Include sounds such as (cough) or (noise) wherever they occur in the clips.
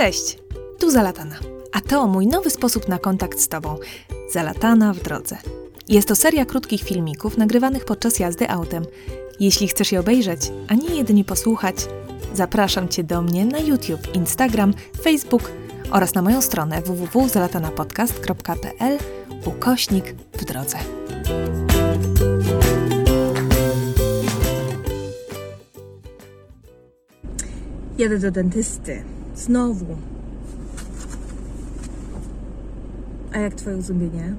Cześć, tu Zalatana. A to mój nowy sposób na kontakt z Tobą. Zalatana w drodze. Jest to seria krótkich filmików nagrywanych podczas jazdy autem. Jeśli chcesz je obejrzeć, a nie jedynie posłuchać, zapraszam Cię do mnie na YouTube, Instagram, Facebook oraz na moją stronę www.zalatanapodcast.pl ukośnik w drodze. Jadę do dentysty. Znowu. A jak Twoje uzubienie?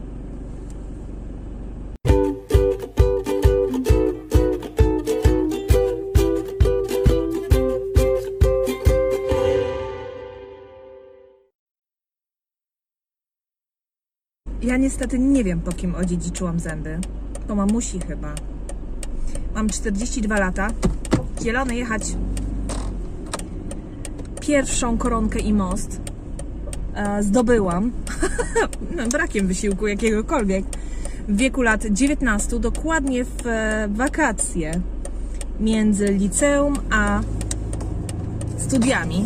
Ja niestety nie wiem, po kim odziedziczyłam zęby. Po mamusi chyba. Mam 42 lata. Zielony jechać pierwszą koronkę i most e, zdobyłam (laughs) brakiem wysiłku jakiegokolwiek w wieku lat 19, dokładnie w e, wakacje między liceum a studiami.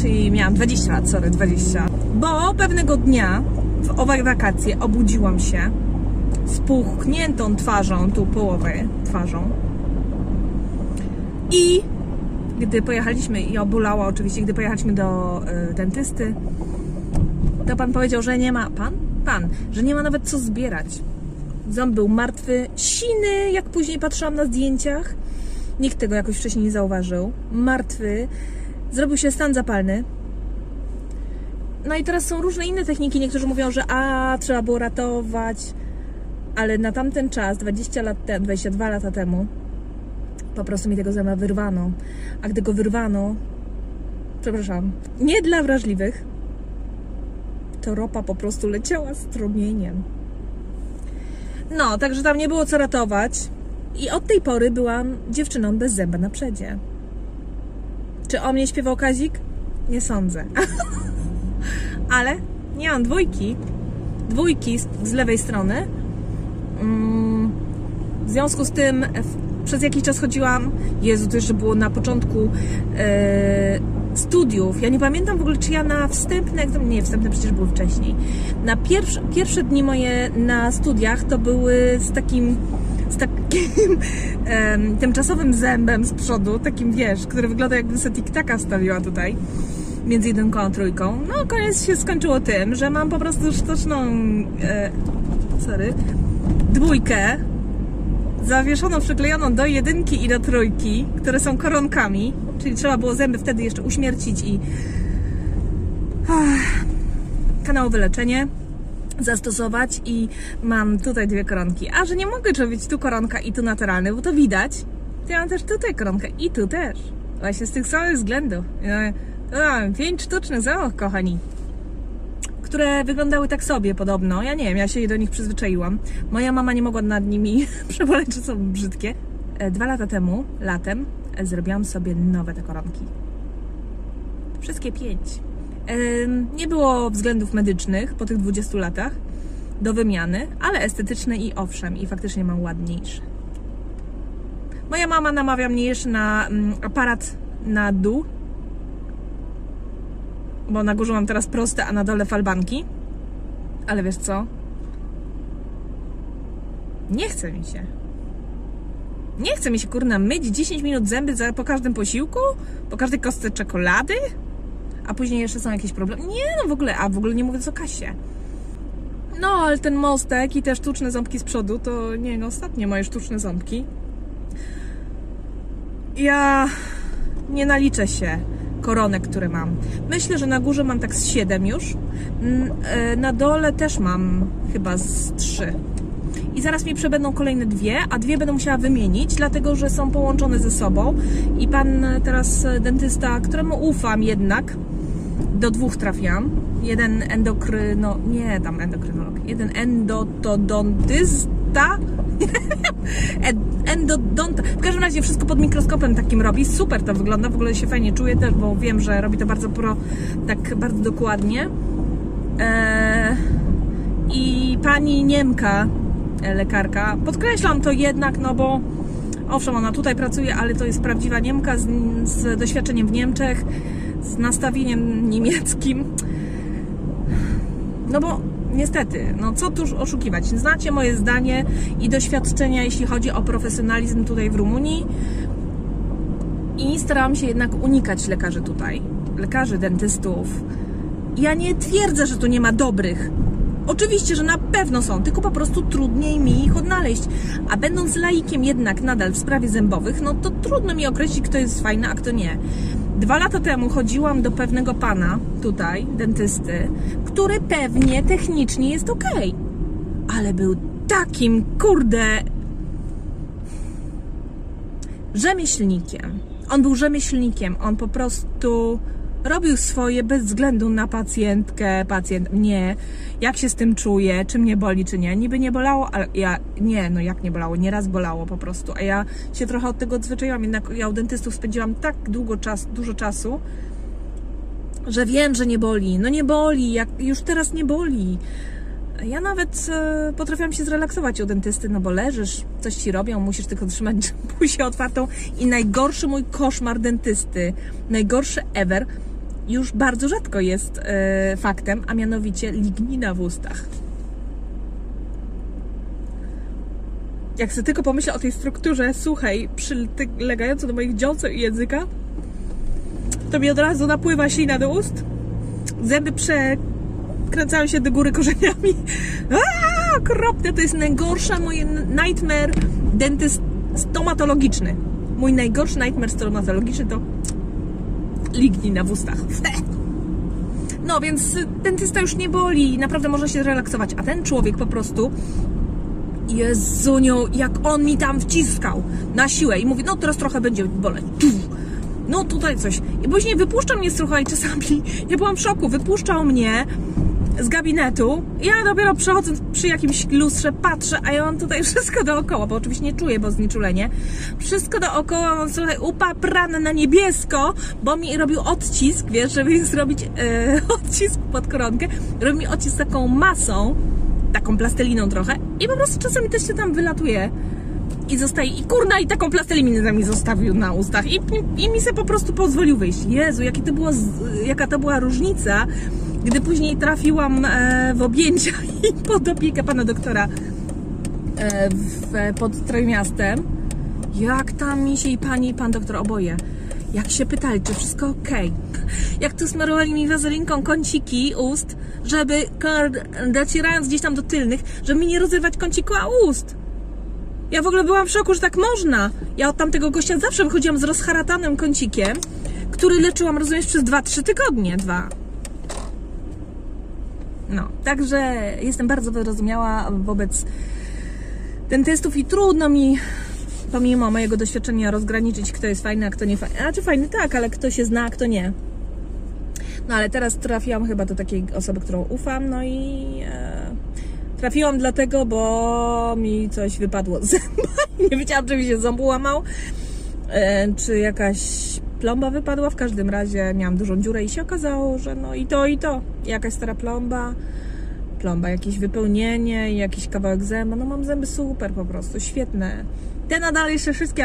Czyli miałam 20 lat, sorry, 20. Bo pewnego dnia w owe wakacje obudziłam się z puchniętą twarzą, tu połowę twarzą i gdy pojechaliśmy, i obulała oczywiście, gdy pojechaliśmy do y, dentysty, to pan powiedział, że nie ma, pan? Pan, że nie ma nawet co zbierać. Ząb był martwy, siny, jak później patrzyłam na zdjęciach. Nikt tego jakoś wcześniej nie zauważył. Martwy, zrobił się stan zapalny. No i teraz są różne inne techniki. Niektórzy mówią, że a, trzeba było ratować, ale na tamten czas, 20 lat temu, 22 lata temu, po prostu mi tego zęba wyrwano. A gdy go wyrwano, przepraszam, nie dla wrażliwych, to ropa po prostu leciała strumieniem. No, także tam nie było co ratować. I od tej pory byłam dziewczyną bez zęba na przedzie. Czy o mnie śpiewał Kazik? Nie sądzę. (laughs) Ale nie mam dwójki. Dwójki z, z lewej strony. Mm, w związku z tym przez jakiś czas chodziłam, Jezu, to jeszcze było na początku e, studiów. Ja nie pamiętam w ogóle, czy ja na wstępne, nie, wstępne przecież były wcześniej. Na pierwsze, pierwsze dni moje na studiach to były z takim z takim (laughs) e, tymczasowym zębem z przodu, takim wiesz, który wygląda jakbym sobie tiktaka stawiła tutaj między jedynką a trójką. No, koniec się skończyło tym, że mam po prostu sztuczną e, sorry, dwójkę zawieszoną, przyklejoną do jedynki i do trójki, które są koronkami, czyli trzeba było zęby wtedy jeszcze uśmiercić i ach, kanałowe leczenie zastosować i mam tutaj dwie koronki. A że nie mogę zrobić tu koronka i tu naturalny, bo to widać, to ja mam też tutaj koronkę i tu też. Właśnie z tych samych względów. To mam pięć sztucznych zębów, kochani które wyglądały tak sobie podobno. Ja nie wiem, ja się do nich przyzwyczaiłam. Moja mama nie mogła nad nimi (laughs) przeboleć, że są brzydkie. E, dwa lata temu, latem, e, zrobiłam sobie nowe te koronki. Wszystkie pięć. Nie było względów medycznych po tych 20 latach do wymiany, ale estetyczne i owszem, i faktycznie mam ładniejsze. Moja mama namawia mnie jeszcze na mm, aparat na dół, bo na górze mam teraz proste, a na dole falbanki. Ale wiesz co? Nie chce mi się. Nie chce mi się, kurna, myć 10 minut zęby za, po każdym posiłku? Po każdej kostce czekolady? A później jeszcze są jakieś problemy? Nie, no w ogóle, a w ogóle nie mówię o kasie. No, ale ten mostek i te sztuczne ząbki z przodu, to nie, no ostatnie moje sztuczne ząbki. Ja nie naliczę się koronek, które mam. Myślę, że na górze mam tak z 7 już. E, na dole też mam chyba z 3. I zaraz mi przebędą kolejne dwie, a dwie będę musiała wymienić, dlatego że są połączone ze sobą. I pan teraz dentysta, któremu ufam jednak, do dwóch trafiam. Jeden endokryno... nie, tam endokrynolog. Jeden endodontysta (laughs) W każdym razie wszystko pod mikroskopem takim robi. Super to wygląda, w ogóle się fajnie czuję też, bo wiem, że robi to bardzo pro, tak bardzo dokładnie. Eee, I pani Niemka, e, lekarka, podkreślam to jednak, no bo owszem, ona tutaj pracuje, ale to jest prawdziwa Niemka z, z doświadczeniem w Niemczech, z nastawieniem niemieckim. No bo niestety, no co tuż oszukiwać? Znacie moje zdanie i doświadczenia, jeśli chodzi o profesjonalizm tutaj w Rumunii. I starałam się jednak unikać lekarzy tutaj, lekarzy, dentystów. Ja nie twierdzę, że tu nie ma dobrych. Oczywiście, że na pewno są, tylko po prostu trudniej mi ich odnaleźć. A będąc laikiem jednak nadal w sprawie zębowych, no to trudno mi określić, kto jest fajny, a kto nie. Dwa lata temu chodziłam do pewnego pana tutaj, dentysty, który pewnie technicznie jest ok, ale był takim, kurde, rzemieślnikiem. On był rzemieślnikiem, on po prostu robił swoje bez względu na pacjentkę, pacjent mnie, jak się z tym czuje, czy mnie boli, czy nie. Niby nie bolało, ale ja, nie, no jak nie bolało, nieraz bolało po prostu, a ja się trochę od tego odzwyczaiłam, jednak ja u dentystów spędziłam tak długo czas, dużo czasu, że wiem, że nie boli. No nie boli, jak już teraz nie boli. Ja nawet e, potrafiłam się zrelaksować u dentysty, no bo leżysz, coś ci robią, musisz tylko trzymać (laughs) buzię otwartą i najgorszy mój koszmar dentysty, najgorszy ever, już bardzo rzadko jest e, faktem, a mianowicie lignina w ustach. Jak sobie tylko pomyślę o tej strukturze suchej, przylegającej do moich dziąseł i języka, to mi od razu napływa ślina do ust, zęby przekręcają się do góry korzeniami. (laughs) Aaaa, okropne, to jest najgorsza moje nightmare dentyst stomatologiczny. Mój najgorszy nightmare stomatologiczny to lignina w ustach. (laughs) No więc dentysta już nie boli, naprawdę można się zrelaksować, a ten człowiek po prostu Jezuniu, jak on mi tam wciskał na siłę i mówi, no teraz trochę będzie boleć. No tutaj coś. I później wypuszczał mnie, słuchaj, czasami, (laughs) ja byłam w szoku, wypuszczał mnie z gabinetu. Ja dopiero przechodząc przy jakimś lustrze patrzę, a ja mam tutaj wszystko dookoła, bo oczywiście nie czuję, bo znieczulenie. Wszystko dookoła mam słuchaj, upaprane na niebiesko, bo mi robił odcisk, wiesz, żeby (laughs) zrobić e, odcisk pod koronkę. Robił mi odcisk taką masą, taką plasteliną trochę i po prostu czasami też się tam wylatuje i zostaje, i kurna, i taką plastelinę mi zostawił na ustach i, i, i mi se po prostu pozwolił wyjść. Jezu, jaki to było, jaka to była różnica gdy później trafiłam e, w objęcia (laughs) i pod opiekę pana doktora e, w, pod Trójmiastem, jak tam mi się i pani i pan doktor oboje, jak się pytali, czy wszystko ok, jak tu smarowali mi wazelinką kąciki ust, żeby docierając gdzieś tam do tylnych, żeby mi nie rozrywać kąciku ust. Ja w ogóle byłam w szoku, że tak można. Ja od tamtego gościa zawsze wychodziłam z rozharatanym kącikiem, który leczyłam, rozumiesz, przez 2-3 tygodnie. Dwa. No, także jestem bardzo wyrozumiała wobec dentystów i trudno mi pomimo mojego doświadczenia rozgraniczyć, kto jest fajny, a kto nie fajny. Znaczy fajny tak, ale kto się zna, a kto nie. No ale teraz trafiłam chyba do takiej osoby, którą ufam, no i e, trafiłam dlatego, bo mi coś wypadło z zęba. (laughs) nie wiedziałam, czy mi się ząb łamał, e, czy jakaś plomba wypadła. W każdym razie miałam dużą dziurę i się okazało, że no i to, i to. Jakaś stara plomba, plomba, jakieś wypełnienie, jakiś kawałek zęba. No mam zęby super po prostu, świetne. Te nadal jeszcze wszystkie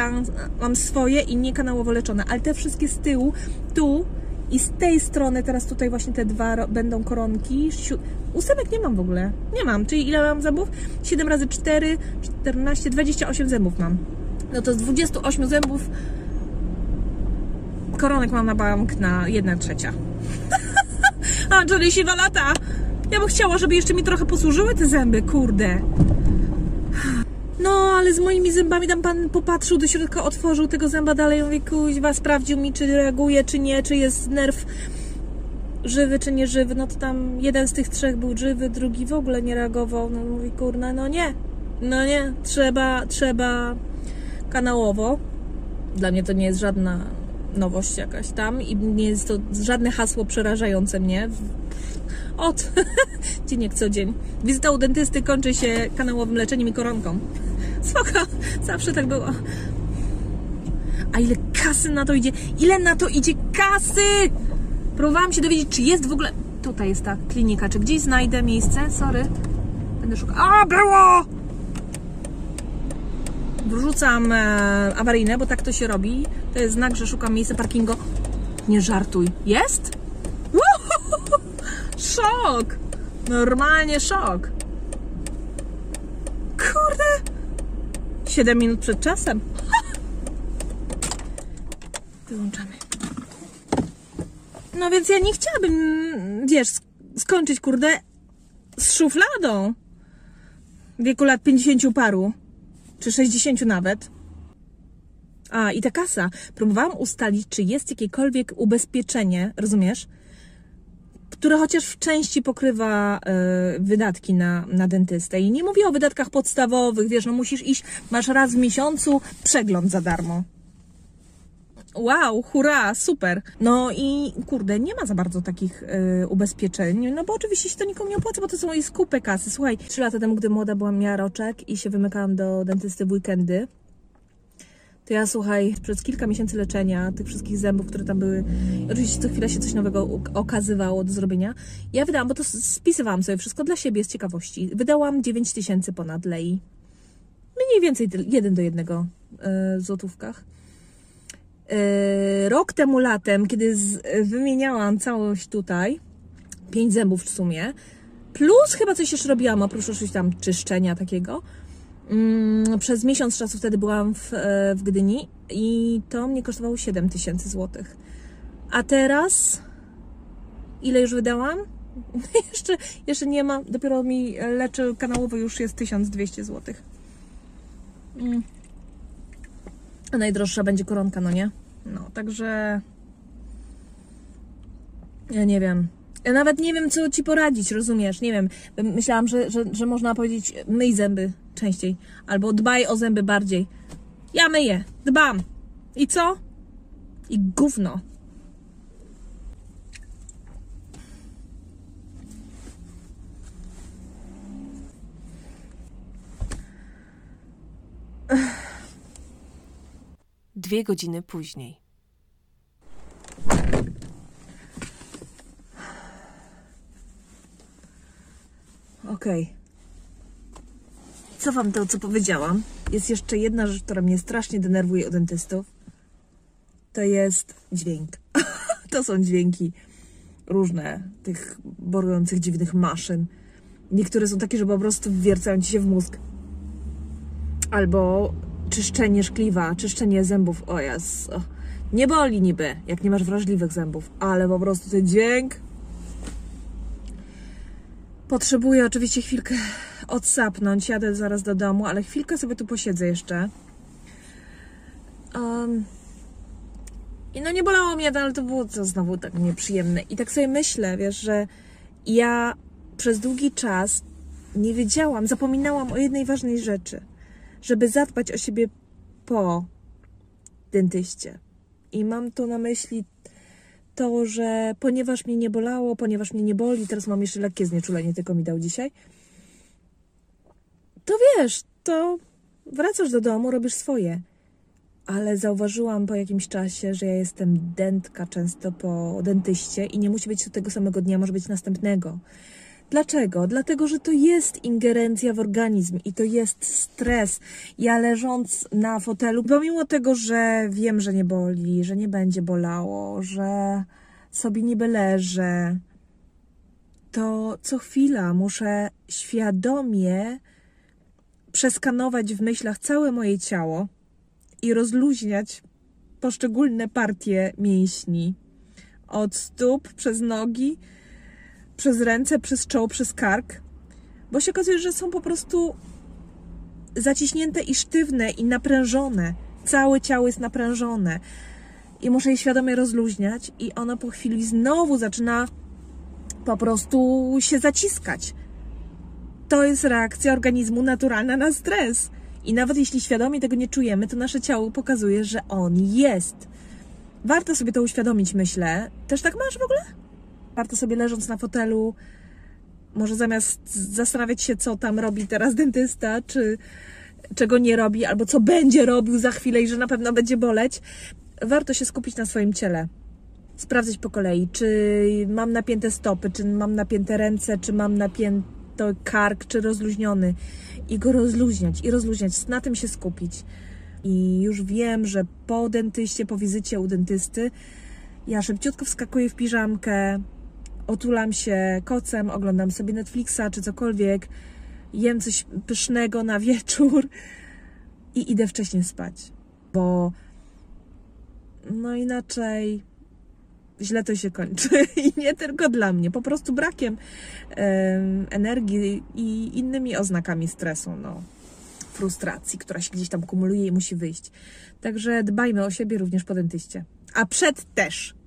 mam swoje i nie kanałowo leczone, ale te wszystkie z tyłu, tu i z tej strony, teraz tutaj właśnie te dwa będą koronki. Ósemek nie mam w ogóle. Nie mam. Czyli ile mam zębów? 7 razy 4, 14, 28 zębów mam. No to z 28 zębów koronek mam na bank na 1 trzecia. (laughs) A, 42 lata! Ja bym chciała, żeby jeszcze mi trochę posłużyły te zęby, kurde. No, ale z moimi zębami tam pan popatrzył do środka, otworzył tego zęba dalej, mówi, kuźwa, sprawdził mi, czy reaguje, czy nie, czy jest nerw żywy, czy nie żywy. No to tam jeden z tych trzech był żywy, drugi w ogóle nie reagował. No mówi, kurna, no nie, no nie, trzeba, trzeba kanałowo. Dla mnie to nie jest żadna nowość jakaś tam i nie jest to żadne hasło przerażające mnie. Od (laughs) dzień jak co dzień. Wizyta u dentysty kończy się kanałowym leczeniem i koronką. (laughs) Spoko, zawsze tak było. A ile kasy na to idzie? Ile na to idzie kasy? Próbowałam się dowiedzieć, czy jest w ogóle... Tutaj jest ta klinika, czy gdzieś znajdę miejsce? Sorry. Będę szukać. A, było! wrzucam e, awaryjne, bo tak to się robi. To jest znak, że szukam miejsca parkingu. Nie żartuj. Jest? Uhuhu, Szok! Normalnie szok. Kurde! 7 minut przed czasem. (laughs) Wyłączamy. No więc ja nie chciałabym, wiesz, sk- skończyć, kurde, z szufladą. W wieku lat 50 paru. Czy 60 nawet. A, i ta kasa. Próbowałam ustalić, czy jest jakiekolwiek ubezpieczenie, rozumiesz? Które chociaż w części pokrywa e, wydatki na, na dentystę. I nie mówię o wydatkach podstawowych, wiesz, no musisz iść, masz raz w miesiącu przegląd za darmo. Wow, hurra, super. No i kurde, nie ma za bardzo takich y, ubezpieczeń, no bo oczywiście się to nikomu nie opłaca, bo to są i skupy kasy. Słuchaj, trzy lata temu, gdy młoda byłam, miała roczek i się wymykałam do dentysty w weekendy, to ja słuchaj, przez kilka miesięcy leczenia tych wszystkich zębów, które tam były, oczywiście co chwila się coś nowego okazywało do zrobienia, ja wydałam, bo to spisywałam sobie wszystko dla siebie z ciekawości, wydałam 9 tysięcy ponad lei. Mniej więcej jeden do jednego y, w złotówkach. Yy, rok temu latem, kiedy wymieniałam całość tutaj, pięć zębów w sumie, plus chyba coś jeszcze robiłam, oprócz oczywiście tam czyszczenia takiego. Mm, przez miesiąc czasu wtedy byłam w, e, w Gdyni i to mnie kosztowało 7 tysięcy złotych. A teraz ile już wydałam? (laughs) jeszcze, jeszcze nie ma, dopiero mi leczy kanałowo już jest 1200 złotych. Mm. A najdroższa będzie koronka, no nie? No, także. Ja nie wiem. Ja nawet nie wiem, co ci poradzić, rozumiesz? Nie wiem. Myślałam, że, że, że można powiedzieć myj zęby częściej. Albo dbaj o zęby bardziej. Ja myję, dbam. I co? I gówno. Dwie godziny później. Okej. Co wam to, co powiedziałam? Jest jeszcze jedna rzecz, która mnie strasznie denerwuje u dentystów. To jest dźwięk. (laughs) to są dźwięki różne tych borujących dziwnych maszyn. Niektóre są takie, że po prostu wwiercają ci się w mózg. Albo czyszczenie szkliwa, czyszczenie zębów. O jas. Nie boli niby, jak nie masz wrażliwych zębów, ale po prostu ten dźwięk Potrzebuję oczywiście chwilkę odsapnąć. Jadę zaraz do domu, ale chwilkę sobie tu posiedzę jeszcze. Um, I no nie bolało mnie, ale to było znowu tak nieprzyjemne. I tak sobie myślę, wiesz, że ja przez długi czas nie wiedziałam, zapominałam o jednej ważnej rzeczy. Żeby zadbać o siebie po dentyście. I mam tu na myśli to, że ponieważ mnie nie bolało, ponieważ mnie nie boli, teraz mam jeszcze lekkie znieczulenie, tylko mi dał dzisiaj, to wiesz, to wracasz do domu, robisz swoje. Ale zauważyłam po jakimś czasie, że ja jestem dentka często po dentyście i nie musi być to tego samego dnia, może być następnego. Dlaczego? Dlatego, że to jest ingerencja w organizm i to jest stres. Ja leżąc na fotelu, pomimo tego, że wiem, że nie boli, że nie będzie bolało, że sobie niby leżę, to co chwila muszę świadomie przeskanować w myślach całe moje ciało i rozluźniać poszczególne partie mięśni. Od stóp przez nogi, przez ręce, przez czoło, przez kark, bo się okazuje, że są po prostu zaciśnięte i sztywne i naprężone. Całe ciało jest naprężone i muszę je świadomie rozluźniać i ono po chwili znowu zaczyna po prostu się zaciskać. To jest reakcja organizmu naturalna na stres. I nawet jeśli świadomie tego nie czujemy, to nasze ciało pokazuje, że on jest. Warto sobie to uświadomić, myślę. Też tak masz w ogóle? Warto sobie leżąc na fotelu, może zamiast zastanawiać się, co tam robi teraz dentysta, czy czego nie robi, albo co będzie robił za chwilę i że na pewno będzie boleć, warto się skupić na swoim ciele. Sprawdzać po kolei, czy mam napięte stopy, czy mam napięte ręce, czy mam napięty kark, czy rozluźniony. I go rozluźniać, i rozluźniać, na tym się skupić. I już wiem, że po dentyście, po wizycie u dentysty, Ja szybciutko wskakuję w piżamkę, otulam się kocem, oglądam sobie Netflixa czy cokolwiek, jem coś pysznego na wieczór i idę wcześniej spać, bo no inaczej źle to się kończy (laughs) i nie tylko dla mnie, po prostu brakiem em, energii i innymi oznakami stresu, no, frustracji, która się gdzieś tam kumuluje i musi wyjść. Także dbajmy o siebie również po dentyście. A przed też.